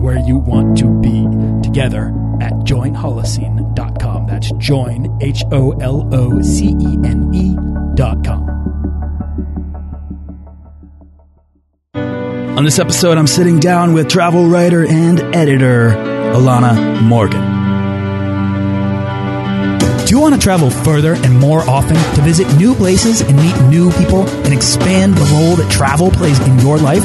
where you want to be together at joinholocene.com. That's join, H O L O C E N E.com. On this episode, I'm sitting down with travel writer and editor Alana Morgan. Do you want to travel further and more often to visit new places and meet new people and expand the role that travel plays in your life?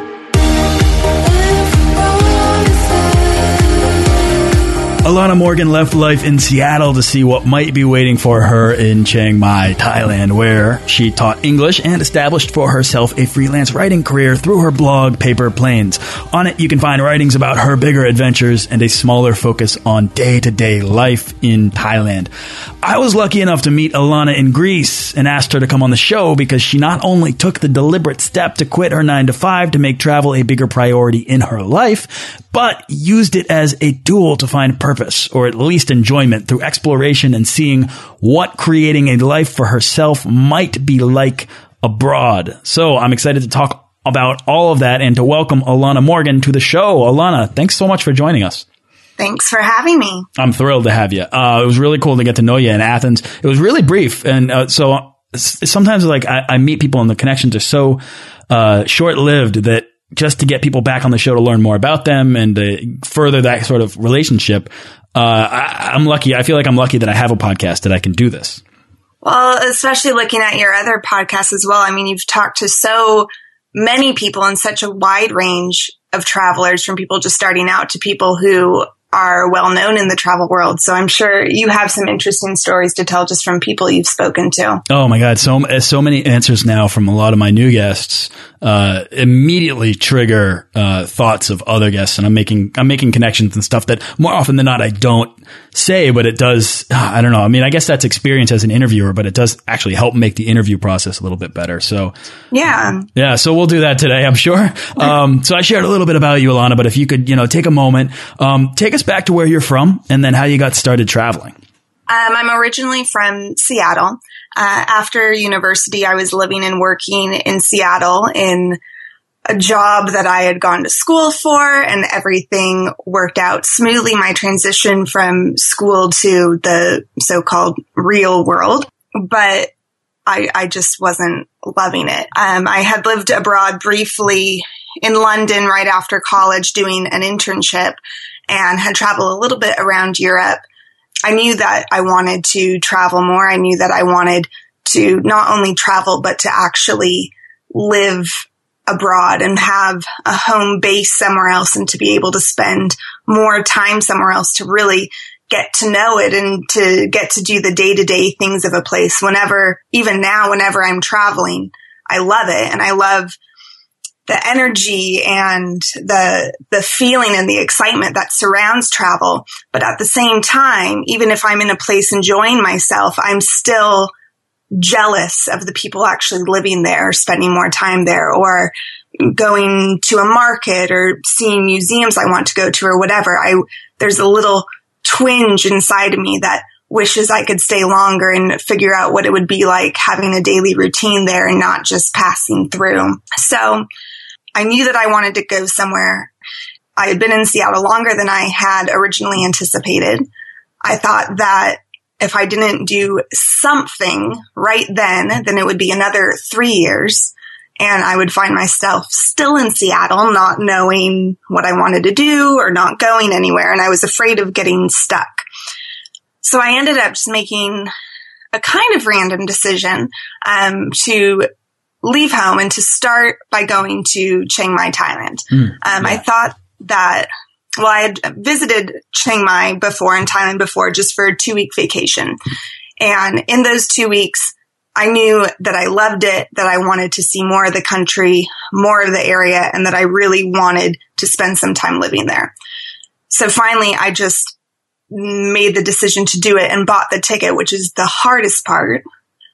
Alana Morgan left life in Seattle to see what might be waiting for her in Chiang Mai, Thailand, where she taught English and established for herself a freelance writing career through her blog, Paper Planes. On it, you can find writings about her bigger adventures and a smaller focus on day to day life in Thailand. I was lucky enough to meet Alana in Greece and asked her to come on the show because she not only took the deliberate step to quit her 9 to 5 to make travel a bigger priority in her life, but used it as a tool to find purpose or at least enjoyment through exploration and seeing what creating a life for herself might be like abroad. So I'm excited to talk about all of that and to welcome Alana Morgan to the show. Alana, thanks so much for joining us. Thanks for having me. I'm thrilled to have you. Uh, it was really cool to get to know you in Athens. It was really brief. And uh, so sometimes like I, I, meet people and the connections are so uh, short lived that just to get people back on the show to learn more about them and to further that sort of relationship. Uh, I, I'm lucky. I feel like I'm lucky that I have a podcast that I can do this. Well, especially looking at your other podcasts as well. I mean, you've talked to so many people in such a wide range of travelers from people just starting out to people who are well known in the travel world. So I'm sure you have some interesting stories to tell just from people you've spoken to. Oh my God. So, so many answers now from a lot of my new guests, uh, immediately trigger, uh, thoughts of other guests. And I'm making, I'm making connections and stuff that more often than not, I don't say, but it does, I don't know. I mean, I guess that's experience as an interviewer, but it does actually help make the interview process a little bit better. So yeah. Yeah. So we'll do that today, I'm sure. Um, so I shared a little bit about you, Alana, but if you could, you know, take a moment, um, take us back to where you're from and then how you got started traveling. Um, I'm originally from Seattle. Uh, after university, I was living and working in Seattle in a job that I had gone to school for and everything worked out smoothly. My transition from school to the so-called real world, but I, I just wasn't loving it. Um, I had lived abroad briefly in London right after college doing an internship and had traveled a little bit around Europe. I knew that I wanted to travel more. I knew that I wanted to not only travel, but to actually live abroad and have a home base somewhere else and to be able to spend more time somewhere else to really get to know it and to get to do the day to day things of a place whenever, even now, whenever I'm traveling, I love it and I love the energy and the, the feeling and the excitement that surrounds travel. But at the same time, even if I'm in a place enjoying myself, I'm still jealous of the people actually living there, spending more time there, or going to a market or seeing museums I want to go to or whatever. I, there's a little twinge inside of me that wishes I could stay longer and figure out what it would be like having a daily routine there and not just passing through. So I knew that I wanted to go somewhere. I had been in Seattle longer than I had originally anticipated. I thought that if I didn't do something right then, then it would be another three years and I would find myself still in Seattle, not knowing what I wanted to do or not going anywhere. And I was afraid of getting stuck. So I ended up just making a kind of random decision um, to leave home and to start by going to Chiang Mai, Thailand. Mm, um, yeah. I thought that, well, I had visited Chiang Mai before and Thailand before just for a two week vacation. And in those two weeks, I knew that I loved it, that I wanted to see more of the country, more of the area, and that I really wanted to spend some time living there. So finally, I just made the decision to do it and bought the ticket, which is the hardest part.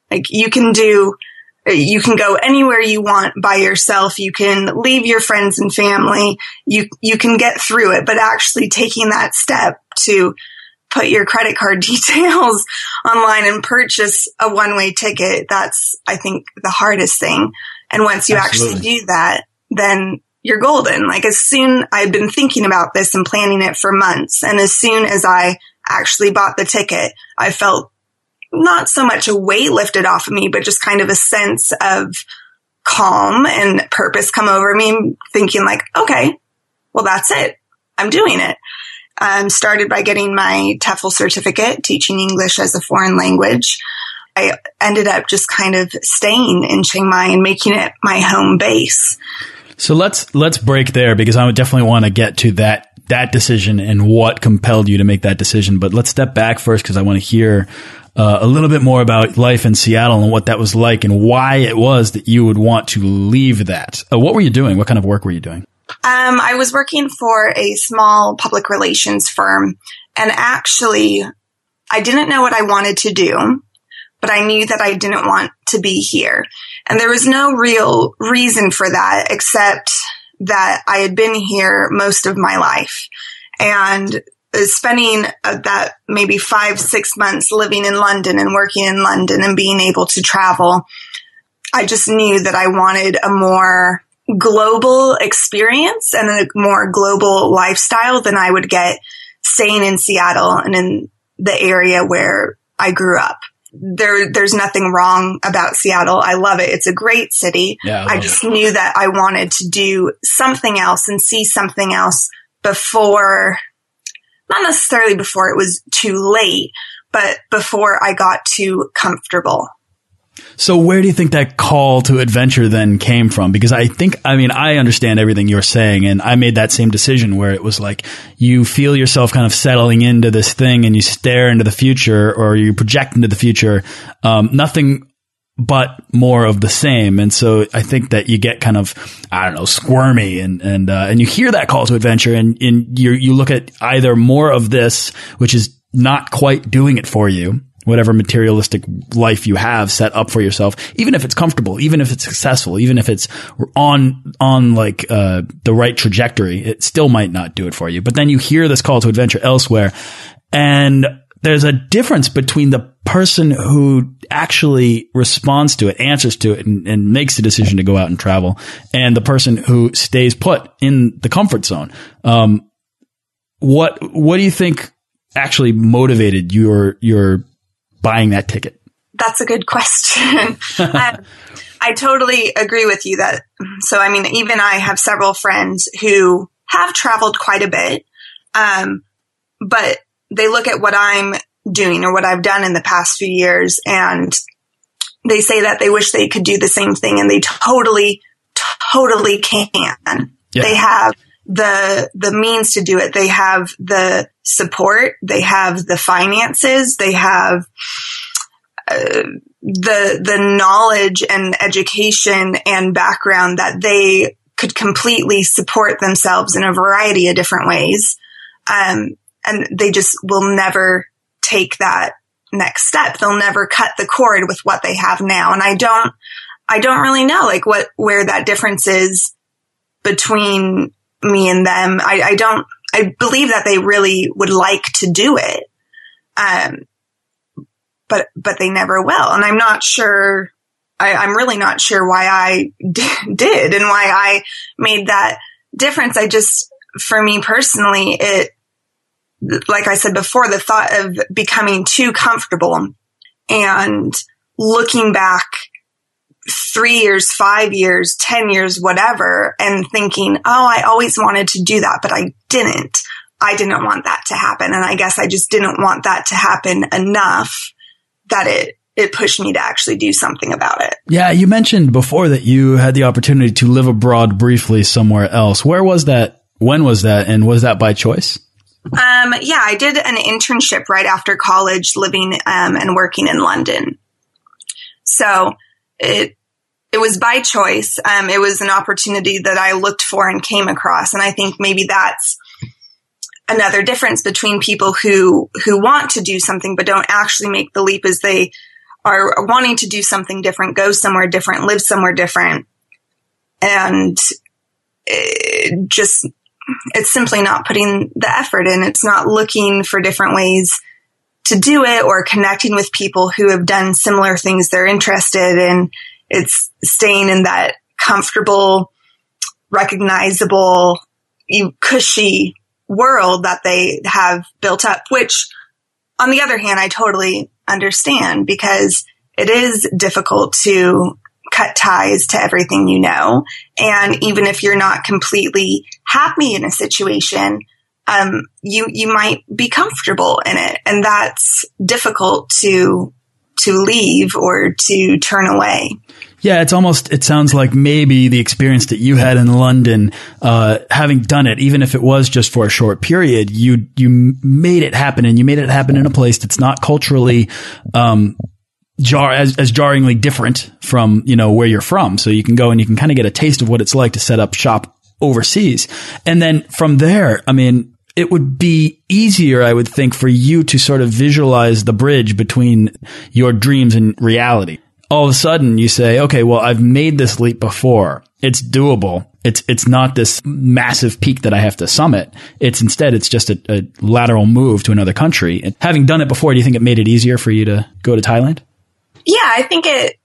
Like you can do, you can go anywhere you want by yourself. You can leave your friends and family. You, you can get through it, but actually taking that step to put your credit card details online and purchase a one way ticket. That's, I think, the hardest thing. And once you Absolutely. actually do that, then you're golden. Like as soon I've been thinking about this and planning it for months. And as soon as I actually bought the ticket, I felt not so much a weight lifted off of me, but just kind of a sense of calm and purpose come over me thinking like, okay, well, that's it. I'm doing it. Um, started by getting my TEFL certificate, teaching English as a foreign language. I ended up just kind of staying in Chiang Mai and making it my home base. So let's let's break there because I definitely want to get to that that decision and what compelled you to make that decision. But let's step back first because I want to hear uh, a little bit more about life in Seattle and what that was like and why it was that you would want to leave that. Uh, what were you doing? What kind of work were you doing? Um, I was working for a small public relations firm, and actually, I didn't know what I wanted to do, but I knew that I didn't want to be here. And there was no real reason for that except that I had been here most of my life. And spending uh, that maybe five, six months living in London and working in London and being able to travel, I just knew that I wanted a more global experience and a more global lifestyle than I would get staying in Seattle and in the area where I grew up there there's nothing wrong about Seattle. I love it. It's a great city. Yeah, I, I just it. knew that I wanted to do something else and see something else before not necessarily before it was too late, but before I got too comfortable. So where do you think that call to adventure then came from? Because I think, I mean, I understand everything you're saying and I made that same decision where it was like you feel yourself kind of settling into this thing and you stare into the future or you project into the future. Um, nothing but more of the same. And so I think that you get kind of, I don't know, squirmy and, and, uh, and you hear that call to adventure and, and you, you look at either more of this, which is not quite doing it for you whatever materialistic life you have set up for yourself, even if it's comfortable, even if it's successful, even if it's on, on like, uh, the right trajectory, it still might not do it for you. But then you hear this call to adventure elsewhere and there's a difference between the person who actually responds to it, answers to it, and, and, makes the decision to go out and travel, and the person who stays put in the comfort zone. Um, what what do you think actually motivated your your buying that ticket? That's a good question. I, I totally agree with you that, so I mean, even I have several friends who have traveled quite a bit, um, but they look at what I'm doing or what I've done in the past few years and they say that they wish they could do the same thing and they totally, totally can. Yeah. They have the, the means to do it. They have the support. They have the finances. They have, uh, the, the knowledge and education and background that they could completely support themselves in a variety of different ways. Um, and they just will never take that next step. They'll never cut the cord with what they have now. And I don't, I don't really know like what, where that difference is between me and them. I, I don't, I believe that they really would like to do it. Um, but, but they never will. And I'm not sure, I, I'm really not sure why I d- did and why I made that difference. I just, for me personally, it, like I said before, the thought of becoming too comfortable and looking back three years, five years, 10 years, whatever, and thinking, oh, I always wanted to do that, but I didn't. I didn't want that to happen. And I guess I just didn't want that to happen enough that it, it pushed me to actually do something about it. Yeah, you mentioned before that you had the opportunity to live abroad briefly somewhere else. Where was that? When was that? And was that by choice? Um, yeah, I did an internship right after college living um, and working in London. So it it was by choice. Um, it was an opportunity that I looked for and came across, and I think maybe that's another difference between people who who want to do something but don't actually make the leap as they are wanting to do something different, go somewhere different, live somewhere different, and just it's simply not putting the effort in. It's not looking for different ways to do it or connecting with people who have done similar things they're interested in. It's staying in that comfortable, recognizable, cushy world that they have built up, which on the other hand, I totally understand because it is difficult to cut ties to everything you know. And even if you're not completely happy in a situation, um, you, you might be comfortable in it. And that's difficult to, to leave or to turn away. Yeah, it's almost, it sounds like maybe the experience that you had in London, uh, having done it, even if it was just for a short period, you, you made it happen and you made it happen in a place that's not culturally, um, jar as, as jarringly different from, you know, where you're from. So you can go and you can kind of get a taste of what it's like to set up shop overseas. And then from there, I mean, it would be easier, I would think, for you to sort of visualize the bridge between your dreams and reality. All of a sudden you say, okay, well, I've made this leap before. It's doable. It's, it's not this massive peak that I have to summit. It's instead, it's just a, a lateral move to another country. And having done it before, do you think it made it easier for you to go to Thailand? Yeah, I think it,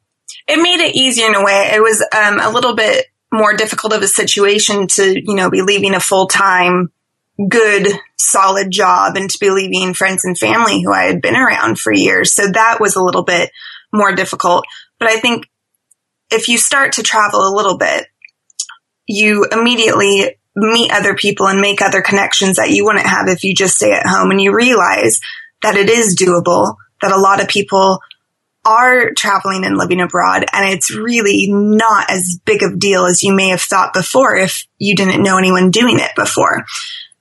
it made it easier in a way. It was, um, a little bit more difficult of a situation to, you know, be leaving a full time, good, solid job and to be leaving friends and family who I had been around for years. So that was a little bit more difficult. But I think if you start to travel a little bit, you immediately meet other people and make other connections that you wouldn't have if you just stay at home and you realize that it is doable, that a lot of people are traveling and living abroad and it's really not as big of a deal as you may have thought before if you didn't know anyone doing it before.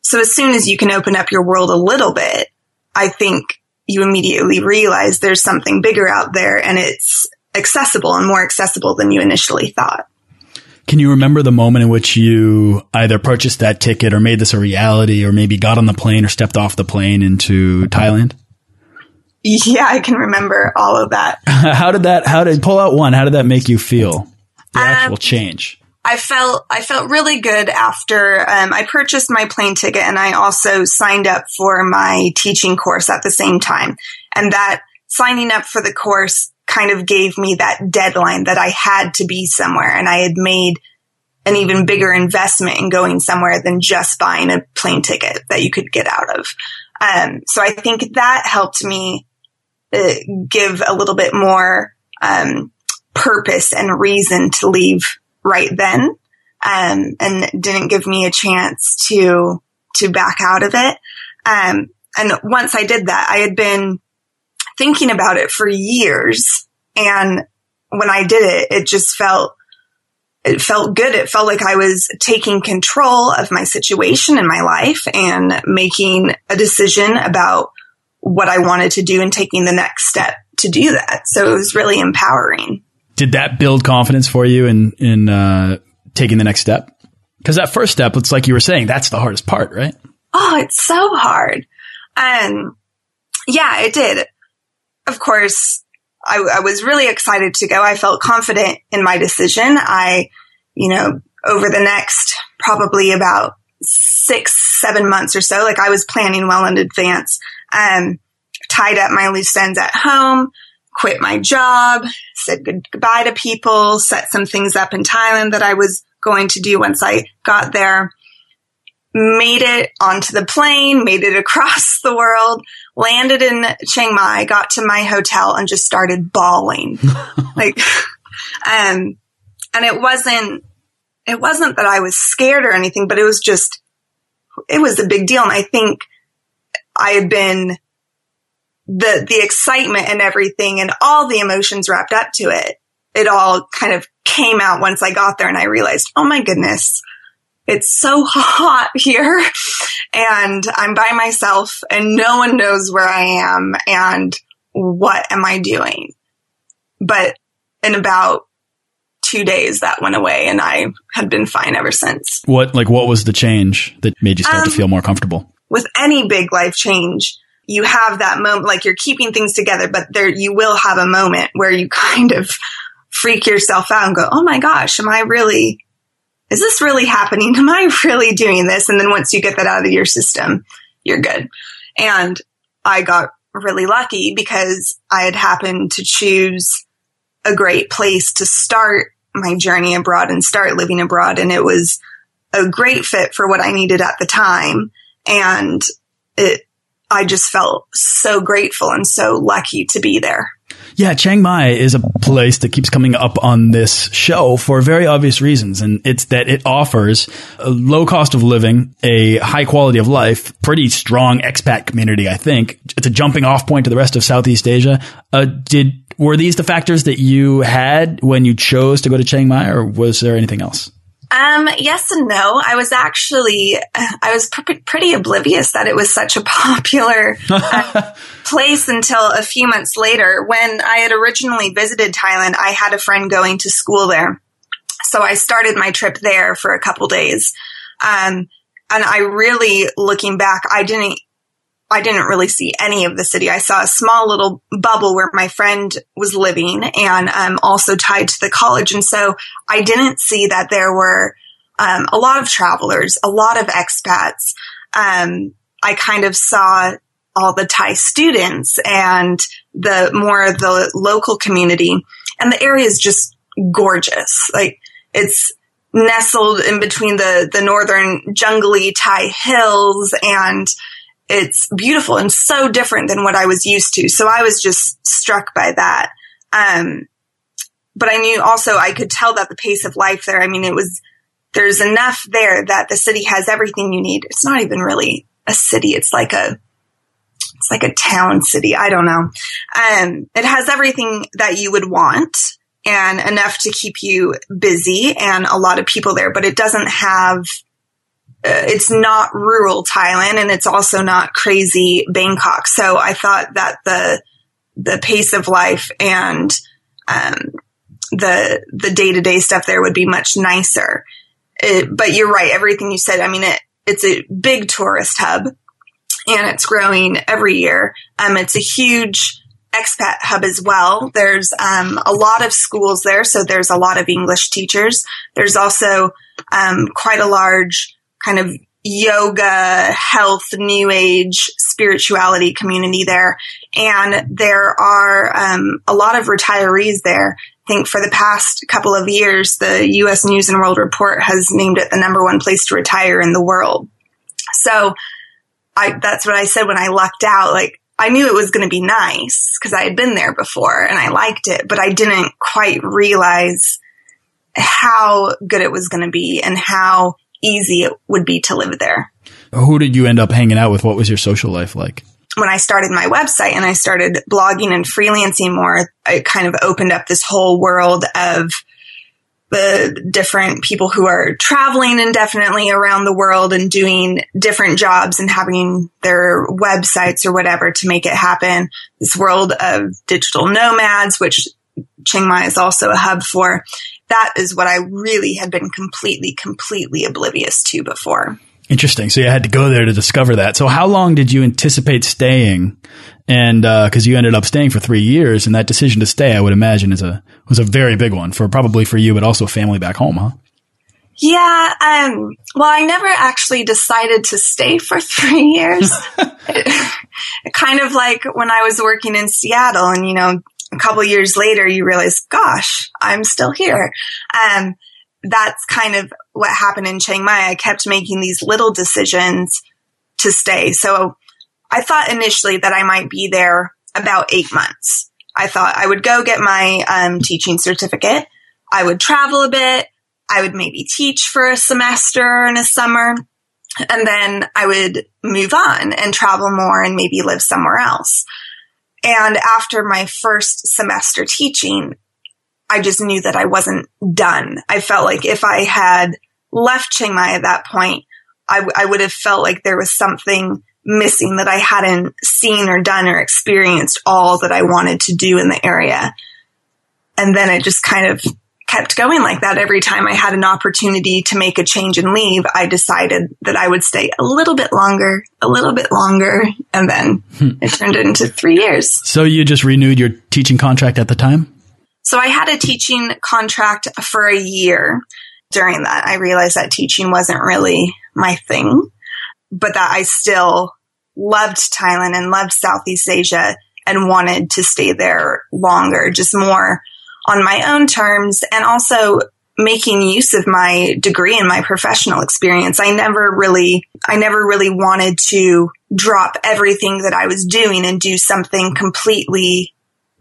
So as soon as you can open up your world a little bit, I think you immediately realize there's something bigger out there and it's accessible and more accessible than you initially thought. Can you remember the moment in which you either purchased that ticket or made this a reality or maybe got on the plane or stepped off the plane into Thailand? Yeah, I can remember all of that. how did that, how did, pull out one, how did that make you feel? The um, actual change. I felt, I felt really good after, um, I purchased my plane ticket and I also signed up for my teaching course at the same time. And that signing up for the course kind of gave me that deadline that I had to be somewhere and I had made an even bigger investment in going somewhere than just buying a plane ticket that you could get out of. Um, so I think that helped me uh, give a little bit more um, purpose and reason to leave right then, um, and didn't give me a chance to to back out of it. Um, and once I did that, I had been thinking about it for years, and when I did it, it just felt it felt good. It felt like I was taking control of my situation in my life and making a decision about what I wanted to do and taking the next step to do that. So it was really empowering. Did that build confidence for you in in uh, taking the next step? Because that first step, it's like you were saying, that's the hardest part, right? Oh, it's so hard. Um, yeah, it did. Of course, I, I was really excited to go. I felt confident in my decision. I, you know, over the next probably about six, seven months or so, like I was planning well in advance um, tied up my loose ends at home, quit my job, said goodbye to people, set some things up in Thailand that I was going to do once I got there, made it onto the plane, made it across the world, landed in Chiang Mai, got to my hotel and just started bawling. like, um, and it wasn't, it wasn't that I was scared or anything, but it was just, it was a big deal. And I think I had been the, the excitement and everything and all the emotions wrapped up to it. It all kind of came out once I got there and I realized, oh my goodness, it's so hot here and I'm by myself and no one knows where I am and what am I doing? But in about two days that went away and I had been fine ever since. What, like, what was the change that made you start um, to feel more comfortable? With any big life change, you have that moment, like you're keeping things together, but there, you will have a moment where you kind of freak yourself out and go, Oh my gosh, am I really, is this really happening? Am I really doing this? And then once you get that out of your system, you're good. And I got really lucky because I had happened to choose a great place to start my journey abroad and start living abroad. And it was a great fit for what I needed at the time. And it, I just felt so grateful and so lucky to be there. Yeah, Chiang Mai is a place that keeps coming up on this show for very obvious reasons. And it's that it offers a low cost of living, a high quality of life, pretty strong expat community, I think. It's a jumping off point to the rest of Southeast Asia. Uh, did, were these the factors that you had when you chose to go to Chiang Mai or was there anything else? Um, yes and no. I was actually, I was pr- pretty oblivious that it was such a popular uh, place until a few months later. When I had originally visited Thailand, I had a friend going to school there. So I started my trip there for a couple days. Um, and I really, looking back, I didn't I didn't really see any of the city. I saw a small little bubble where my friend was living and um, also tied to the college. And so I didn't see that there were um, a lot of travelers, a lot of expats. Um, I kind of saw all the Thai students and the more of the local community. And the area is just gorgeous. Like it's nestled in between the, the northern jungly Thai hills and it's beautiful and so different than what I was used to. So I was just struck by that. Um, but I knew also I could tell that the pace of life there, I mean, it was, there's enough there that the city has everything you need. It's not even really a city. It's like a, it's like a town city. I don't know. Um, it has everything that you would want and enough to keep you busy and a lot of people there, but it doesn't have it's not rural Thailand and it's also not crazy Bangkok. So I thought that the the pace of life and um, the the day to day stuff there would be much nicer. It, but you're right, everything you said. I mean, it it's a big tourist hub and it's growing every year. Um, it's a huge expat hub as well. There's um, a lot of schools there, so there's a lot of English teachers. There's also um, quite a large kind of yoga, health, new age, spirituality community there. And there are um, a lot of retirees there. I think for the past couple of years, the U.S. News and World Report has named it the number one place to retire in the world. So I, that's what I said when I lucked out. Like, I knew it was going to be nice because I had been there before and I liked it, but I didn't quite realize how good it was going to be and how easy it would be to live there. Who did you end up hanging out with? What was your social life like? When I started my website and I started blogging and freelancing more, it kind of opened up this whole world of the different people who are traveling indefinitely around the world and doing different jobs and having their websites or whatever to make it happen. This world of digital nomads, which Chiang Mai is also a hub for that is what I really had been completely, completely oblivious to before. Interesting. So you had to go there to discover that. So how long did you anticipate staying? And because uh, you ended up staying for three years, and that decision to stay, I would imagine, is a was a very big one for probably for you, but also family back home, huh? Yeah, um, well, I never actually decided to stay for three years. it, kind of like when I was working in Seattle and, you know, a couple years later, you realize, gosh, I'm still here. Um, that's kind of what happened in Chiang Mai. I kept making these little decisions to stay. So I thought initially that I might be there about eight months. I thought I would go get my um, teaching certificate. I would travel a bit. I would maybe teach for a semester in a summer. And then I would move on and travel more and maybe live somewhere else. And after my first semester teaching, I just knew that I wasn't done. I felt like if I had left Chiang Mai at that point, I, I would have felt like there was something missing that I hadn't seen or done or experienced all that I wanted to do in the area. And then it just kind of kept going like that. Every time I had an opportunity to make a change and leave, I decided that I would stay a little bit longer, a little bit longer. And then hmm. it turned into three years. So you just renewed your teaching contract at the time? So I had a teaching contract for a year. During that, I realized that teaching wasn't really my thing, but that I still loved Thailand and loved Southeast Asia and wanted to stay there longer, just more on my own terms and also making use of my degree and my professional experience. I never really, I never really wanted to drop everything that I was doing and do something completely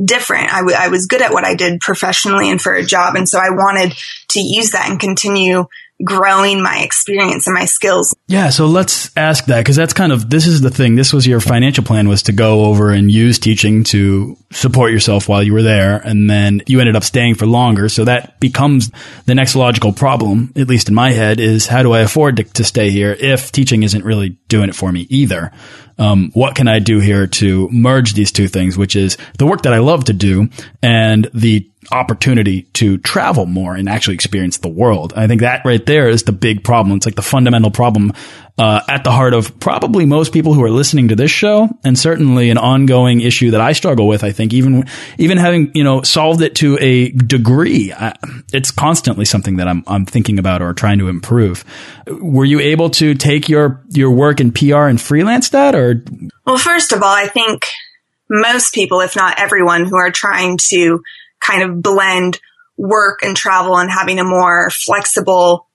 different. I, w- I was good at what I did professionally and for a job. And so I wanted to use that and continue growing my experience and my skills. Yeah, so let's ask that because that's kind of this is the thing. This was your financial plan was to go over and use teaching to support yourself while you were there, and then you ended up staying for longer. So that becomes the next logical problem, at least in my head, is how do I afford to, to stay here if teaching isn't really doing it for me either? Um, what can I do here to merge these two things, which is the work that I love to do and the opportunity to travel more and actually experience the world. I think that right there is the big problem. It's like the fundamental problem uh, at the heart of probably most people who are listening to this show, and certainly an ongoing issue that I struggle with. I think even even having you know solved it to a degree, I, it's constantly something that I'm I'm thinking about or trying to improve. Were you able to take your your work in PR and freelance that, or? Well, first of all, I think most people, if not everyone, who are trying to kind of blend work and travel and having a more flexible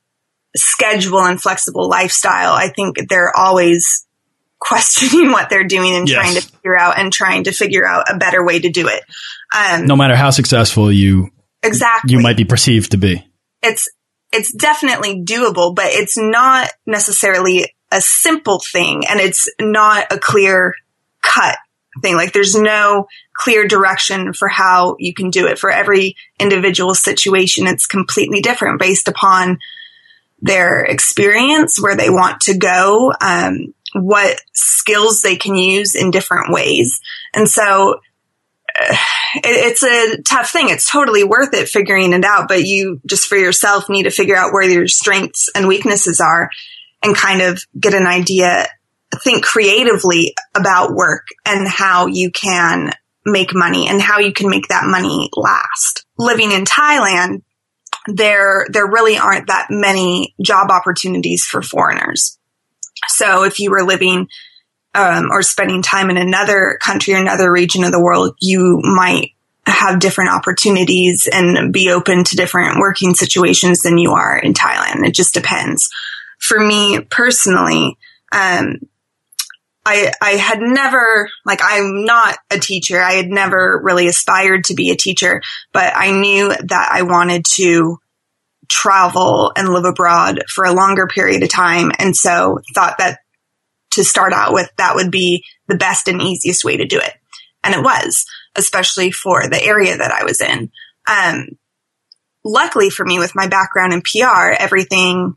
schedule and flexible lifestyle, I think they're always questioning what they're doing and yes. trying to figure out and trying to figure out a better way to do it. Um, no matter how successful you exactly you might be perceived to be. It's it's definitely doable, but it's not necessarily a simple thing and it's not a clear cut thing. Like there's no clear direction for how you can do it. For every individual situation, it's completely different based upon their experience, where they want to go, um, what skills they can use in different ways. And so uh, it's a tough thing. It's totally worth it figuring it out, but you just for yourself need to figure out where your strengths and weaknesses are and kind of get an idea, think creatively about work and how you can make money and how you can make that money last. Living in Thailand, there, there really aren't that many job opportunities for foreigners. So if you were living um, or spending time in another country or another region of the world, you might have different opportunities and be open to different working situations than you are in Thailand. It just depends. For me personally, um, I, I had never, like, I'm not a teacher. I had never really aspired to be a teacher, but I knew that I wanted to travel and live abroad for a longer period of time. And so thought that to start out with, that would be the best and easiest way to do it. And it was, especially for the area that I was in. Um, luckily for me, with my background in PR, everything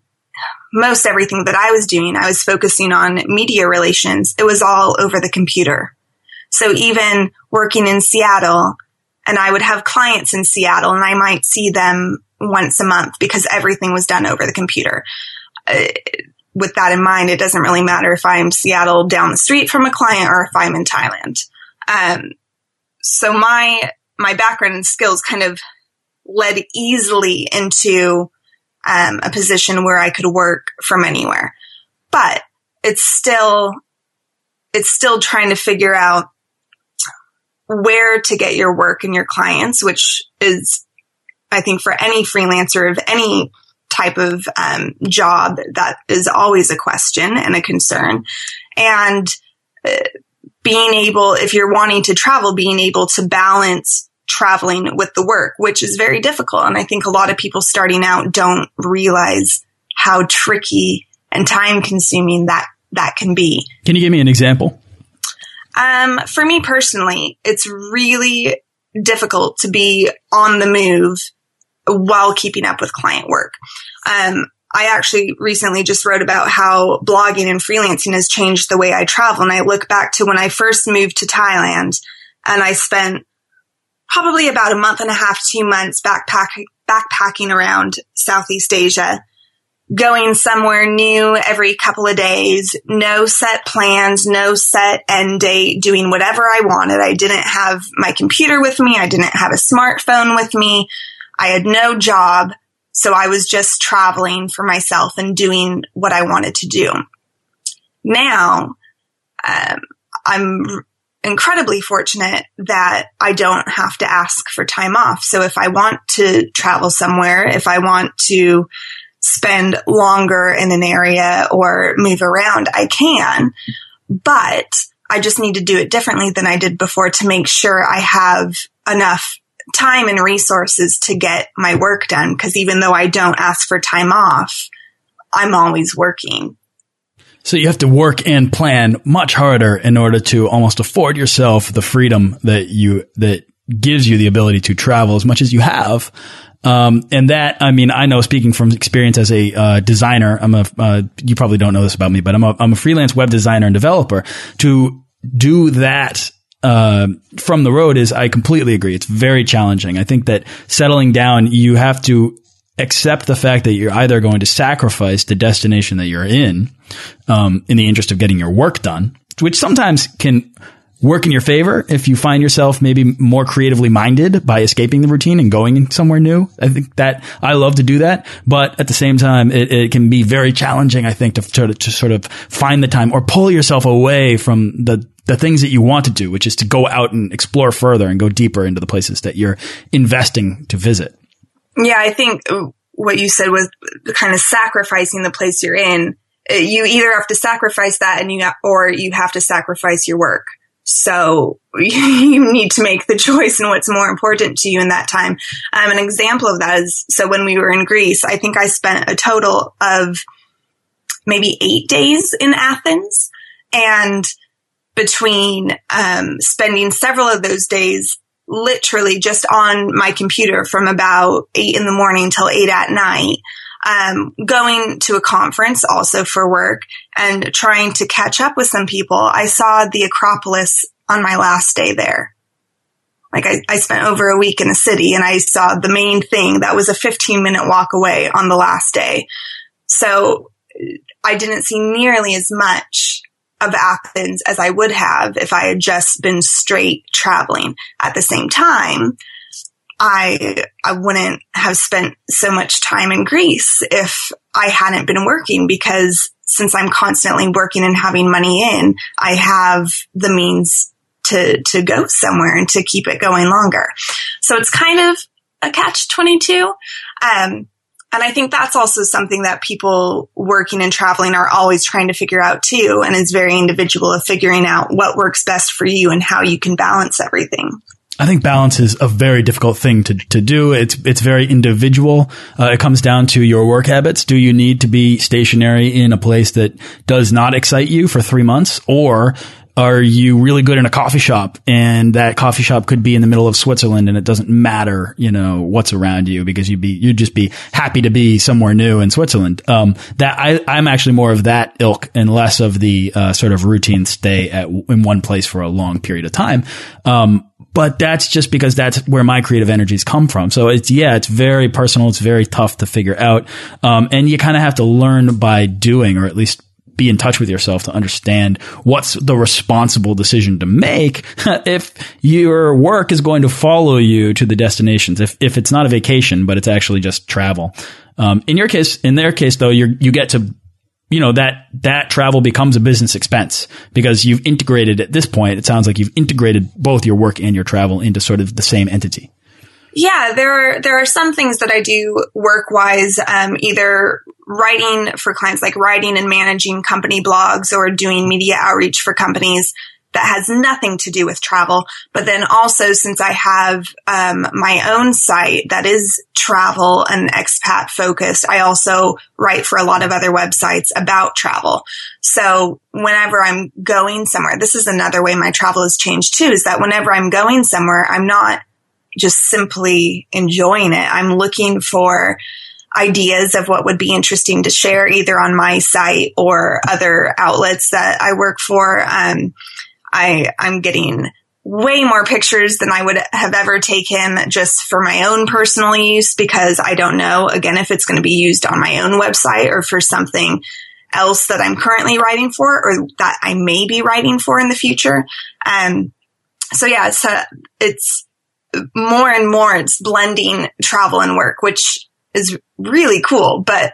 most everything that I was doing, I was focusing on media relations. It was all over the computer. So even working in Seattle, and I would have clients in Seattle and I might see them once a month because everything was done over the computer. Uh, with that in mind, it doesn't really matter if I'm Seattle down the street from a client or if I'm in Thailand. Um, so my, my background and skills kind of led easily into um, a position where I could work from anywhere. But it's still, it's still trying to figure out where to get your work and your clients, which is, I think for any freelancer of any type of um, job, that is always a question and a concern. And uh, being able, if you're wanting to travel, being able to balance traveling with the work, which is very difficult. And I think a lot of people starting out don't realize how tricky and time consuming that, that can be. Can you give me an example? Um, for me personally, it's really difficult to be on the move while keeping up with client work. Um, I actually recently just wrote about how blogging and freelancing has changed the way I travel. And I look back to when I first moved to Thailand and I spent probably about a month and a half, two months backpacking, backpacking around Southeast Asia, going somewhere new every couple of days, no set plans, no set end date, doing whatever I wanted. I didn't have my computer with me. I didn't have a smartphone with me. I had no job. So I was just traveling for myself and doing what I wanted to do. Now, um, I'm incredibly fortunate that I don't have to ask for time off. So if I want to travel somewhere, if I want to spend longer in an area or move around, I can. But I just need to do it differently than I did before to make sure I have enough time and resources to get my work done. Cause even though I don't ask for time off, I'm always working. So you have to work and plan much harder in order to almost afford yourself the freedom that you, that gives you the ability to travel as much as you have. Um, and that, I mean, I know speaking from experience as a uh, designer, I'm a, uh, you probably don't know this about me, but I'm a, I'm a freelance web designer and developer. To do that uh, from the road is I completely agree. It's very challenging. I think that settling down, you have to accept the fact that you're either going to sacrifice the destination that you're in, um, in the interest of getting your work done, which sometimes can work in your favor if you find yourself maybe more creatively minded by escaping the routine and going somewhere new. I think that I love to do that, but at the same time, it, it can be very challenging. I think to, to, to sort of find the time or pull yourself away from the the things that you want to do, which is to go out and explore further and go deeper into the places that you're investing to visit. Yeah, I think what you said was kind of sacrificing the place you're in. You either have to sacrifice that and you, or you have to sacrifice your work. So you need to make the choice and what's more important to you in that time. Um, an example of that is, so when we were in Greece, I think I spent a total of maybe eight days in Athens and between um, spending several of those days literally just on my computer from about eight in the morning till eight at night, um, going to a conference also for work and trying to catch up with some people. I saw the Acropolis on my last day there. Like I, I spent over a week in the city and I saw the main thing that was a 15 minute walk away on the last day. So I didn't see nearly as much of Athens as I would have if I had just been straight traveling. At the same time, I I wouldn't have spent so much time in Greece if I hadn't been working because since I'm constantly working and having money in, I have the means to to go somewhere and to keep it going longer. So it's kind of a catch 22. Um, and I think that's also something that people working and traveling are always trying to figure out too. And is very individual of figuring out what works best for you and how you can balance everything. I think balance is a very difficult thing to, to do. It's, it's very individual. Uh, it comes down to your work habits. Do you need to be stationary in a place that does not excite you for three months or are you really good in a coffee shop and that coffee shop could be in the middle of Switzerland and it doesn't matter, you know, what's around you because you'd be, you'd just be happy to be somewhere new in Switzerland. Um, that I, I'm actually more of that ilk and less of the, uh, sort of routine stay at, in one place for a long period of time. Um, but that's just because that's where my creative energies come from. So it's, yeah, it's very personal. It's very tough to figure out. Um, and you kind of have to learn by doing, or at least be in touch with yourself to understand what's the responsible decision to make if your work is going to follow you to the destinations. If, if it's not a vacation, but it's actually just travel. Um, in your case, in their case, though, you you get to you know that that travel becomes a business expense because you've integrated at this point it sounds like you've integrated both your work and your travel into sort of the same entity yeah there are there are some things that i do work wise um, either writing for clients like writing and managing company blogs or doing media outreach for companies that has nothing to do with travel. But then also since I have um, my own site that is travel and expat focused, I also write for a lot of other websites about travel. So whenever I'm going somewhere, this is another way my travel has changed too, is that whenever I'm going somewhere, I'm not just simply enjoying it. I'm looking for ideas of what would be interesting to share either on my site or other outlets that I work for. Um, I, I'm getting way more pictures than I would have ever taken just for my own personal use because I don't know, again, if it's going to be used on my own website or for something else that I'm currently writing for or that I may be writing for in the future. Um, so yeah, so it's more and more it's blending travel and work, which is really cool. But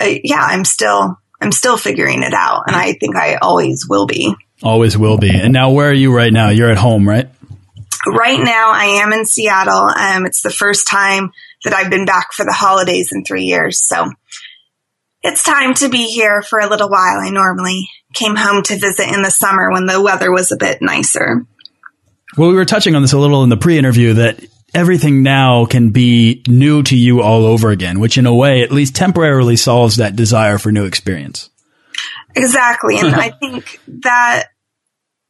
uh, yeah, I'm still, I'm still figuring it out. And I think I always will be. Always will be. And now, where are you right now? You're at home, right? Right now, I am in Seattle. Um, it's the first time that I've been back for the holidays in three years. So it's time to be here for a little while. I normally came home to visit in the summer when the weather was a bit nicer. Well, we were touching on this a little in the pre interview that everything now can be new to you all over again, which in a way at least temporarily solves that desire for new experience. Exactly. And I think that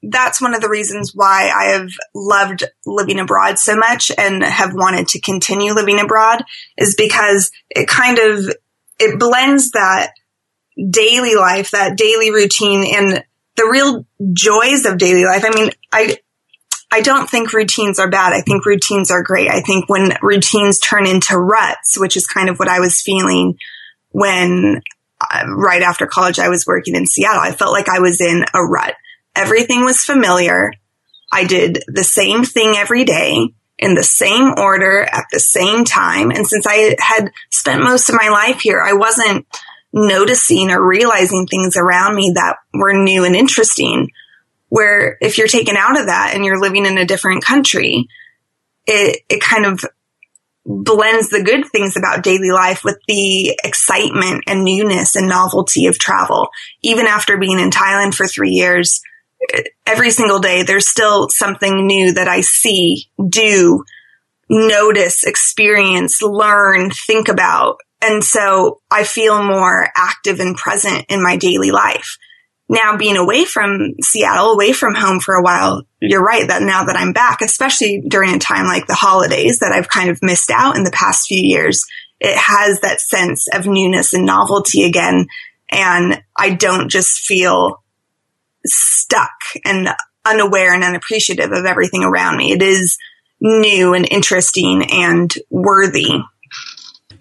that's one of the reasons why I have loved living abroad so much and have wanted to continue living abroad is because it kind of, it blends that daily life, that daily routine and the real joys of daily life. I mean, I, I don't think routines are bad. I think routines are great. I think when routines turn into ruts, which is kind of what I was feeling when uh, right after college, I was working in Seattle. I felt like I was in a rut. Everything was familiar. I did the same thing every day in the same order at the same time. And since I had spent most of my life here, I wasn't noticing or realizing things around me that were new and interesting. Where if you're taken out of that and you're living in a different country, it, it kind of blends the good things about daily life with the excitement and newness and novelty of travel. Even after being in Thailand for three years, every single day, there's still something new that I see, do, notice, experience, learn, think about. And so I feel more active and present in my daily life now being away from Seattle, away from home for a while, you're right that now that I'm back, especially during a time like the holidays that I've kind of missed out in the past few years, it has that sense of newness and novelty again. And I don't just feel stuck and unaware and unappreciative of everything around me. It is new and interesting and worthy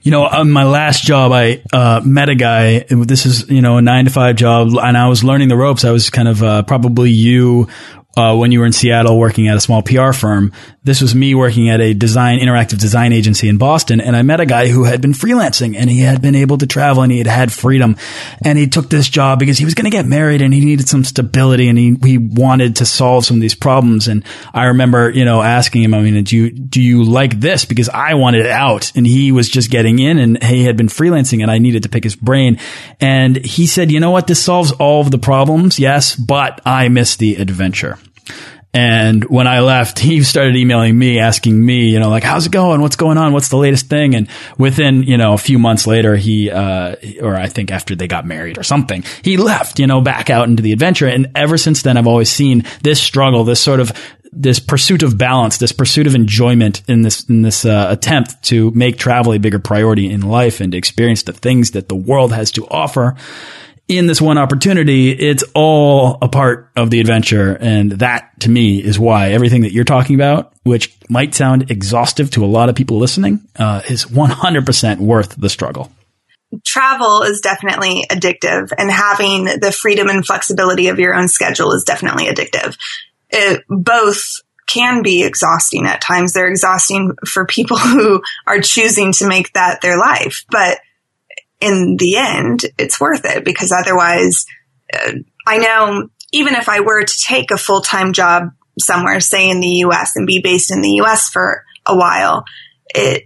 you know, on my last job, I uh, met a guy. This is, you know, a nine to five job, and I was learning the ropes. I was kind of uh, probably you uh, when you were in Seattle working at a small PR firm. This was me working at a design, interactive design agency in Boston. And I met a guy who had been freelancing and he had been able to travel and he had had freedom. And he took this job because he was going to get married and he needed some stability and he, he wanted to solve some of these problems. And I remember, you know, asking him, I mean, do you, do you like this? Because I wanted it out and he was just getting in and he had been freelancing and I needed to pick his brain. And he said, you know what? This solves all of the problems. Yes, but I miss the adventure. And when I left, he started emailing me, asking me, you know, like, how's it going? What's going on? What's the latest thing? And within, you know, a few months later, he, uh, or I think after they got married or something, he left, you know, back out into the adventure. And ever since then, I've always seen this struggle, this sort of, this pursuit of balance, this pursuit of enjoyment in this, in this, uh, attempt to make travel a bigger priority in life and to experience the things that the world has to offer in this one opportunity, it's all a part of the adventure. And that to me is why everything that you're talking about, which might sound exhaustive to a lot of people listening, uh, is 100% worth the struggle. Travel is definitely addictive and having the freedom and flexibility of your own schedule is definitely addictive. It both can be exhausting at times. They're exhausting for people who are choosing to make that their life, but in the end, it's worth it because otherwise, uh, I know even if I were to take a full time job somewhere, say in the US and be based in the US for a while, it,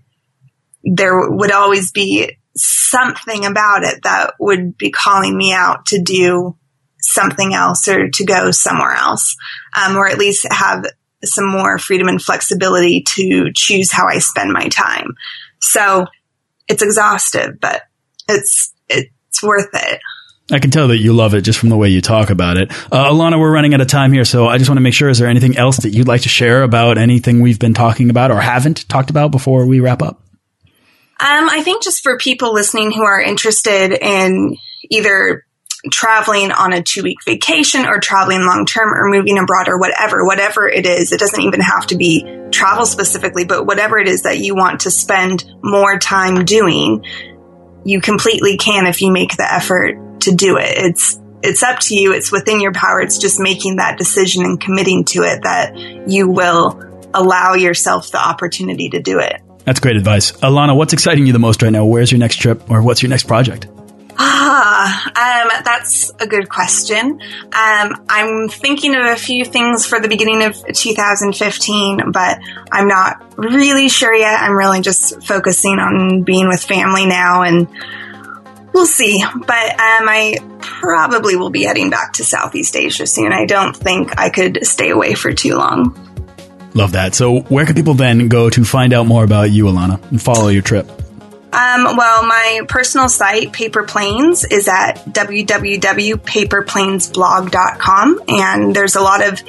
there would always be something about it that would be calling me out to do something else or to go somewhere else, um, or at least have some more freedom and flexibility to choose how I spend my time. So it's exhaustive, but it's, it's worth it. I can tell that you love it just from the way you talk about it. Uh, Alana, we're running out of time here, so I just want to make sure, is there anything else that you'd like to share about anything we've been talking about or haven't talked about before we wrap up? Um, I think just for people listening who are interested in either traveling on a two week vacation or traveling long term or moving abroad or whatever, whatever it is, it doesn't even have to be travel specifically, but whatever it is that you want to spend more time doing, you completely can if you make the effort to do it. It's, it's up to you. It's within your power. It's just making that decision and committing to it that you will allow yourself the opportunity to do it. That's great advice. Alana, what's exciting you the most right now? Where's your next trip or what's your next project? Ah, um, that's a good question. Um, I'm thinking of a few things for the beginning of 2015, but I'm not really sure yet. I'm really just focusing on being with family now and we'll see. But um, I probably will be heading back to Southeast Asia soon. I don't think I could stay away for too long. Love that. So, where can people then go to find out more about you, Alana, and follow your trip? Um, well, my personal site, Paper Planes, is at www.paperplanesblog.com, and there's a lot of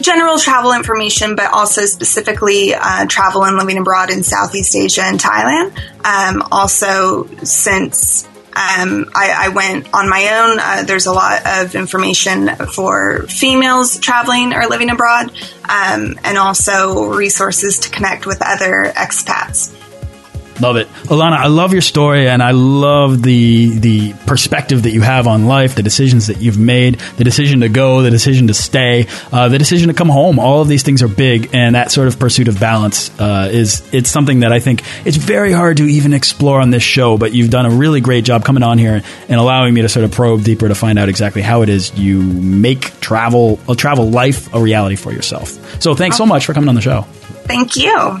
general travel information, but also specifically uh, travel and living abroad in Southeast Asia and Thailand. Um, also, since um, I, I, went on my own. Uh, there's a lot of information for females traveling or living abroad, um, and also resources to connect with other expats. Love it, Alana. I love your story, and I love the the perspective that you have on life, the decisions that you've made, the decision to go, the decision to stay, uh, the decision to come home. All of these things are big, and that sort of pursuit of balance uh, is it's something that I think it's very hard to even explore on this show. But you've done a really great job coming on here and allowing me to sort of probe deeper to find out exactly how it is you make travel a travel life a reality for yourself. So thanks so much for coming on the show. Thank you.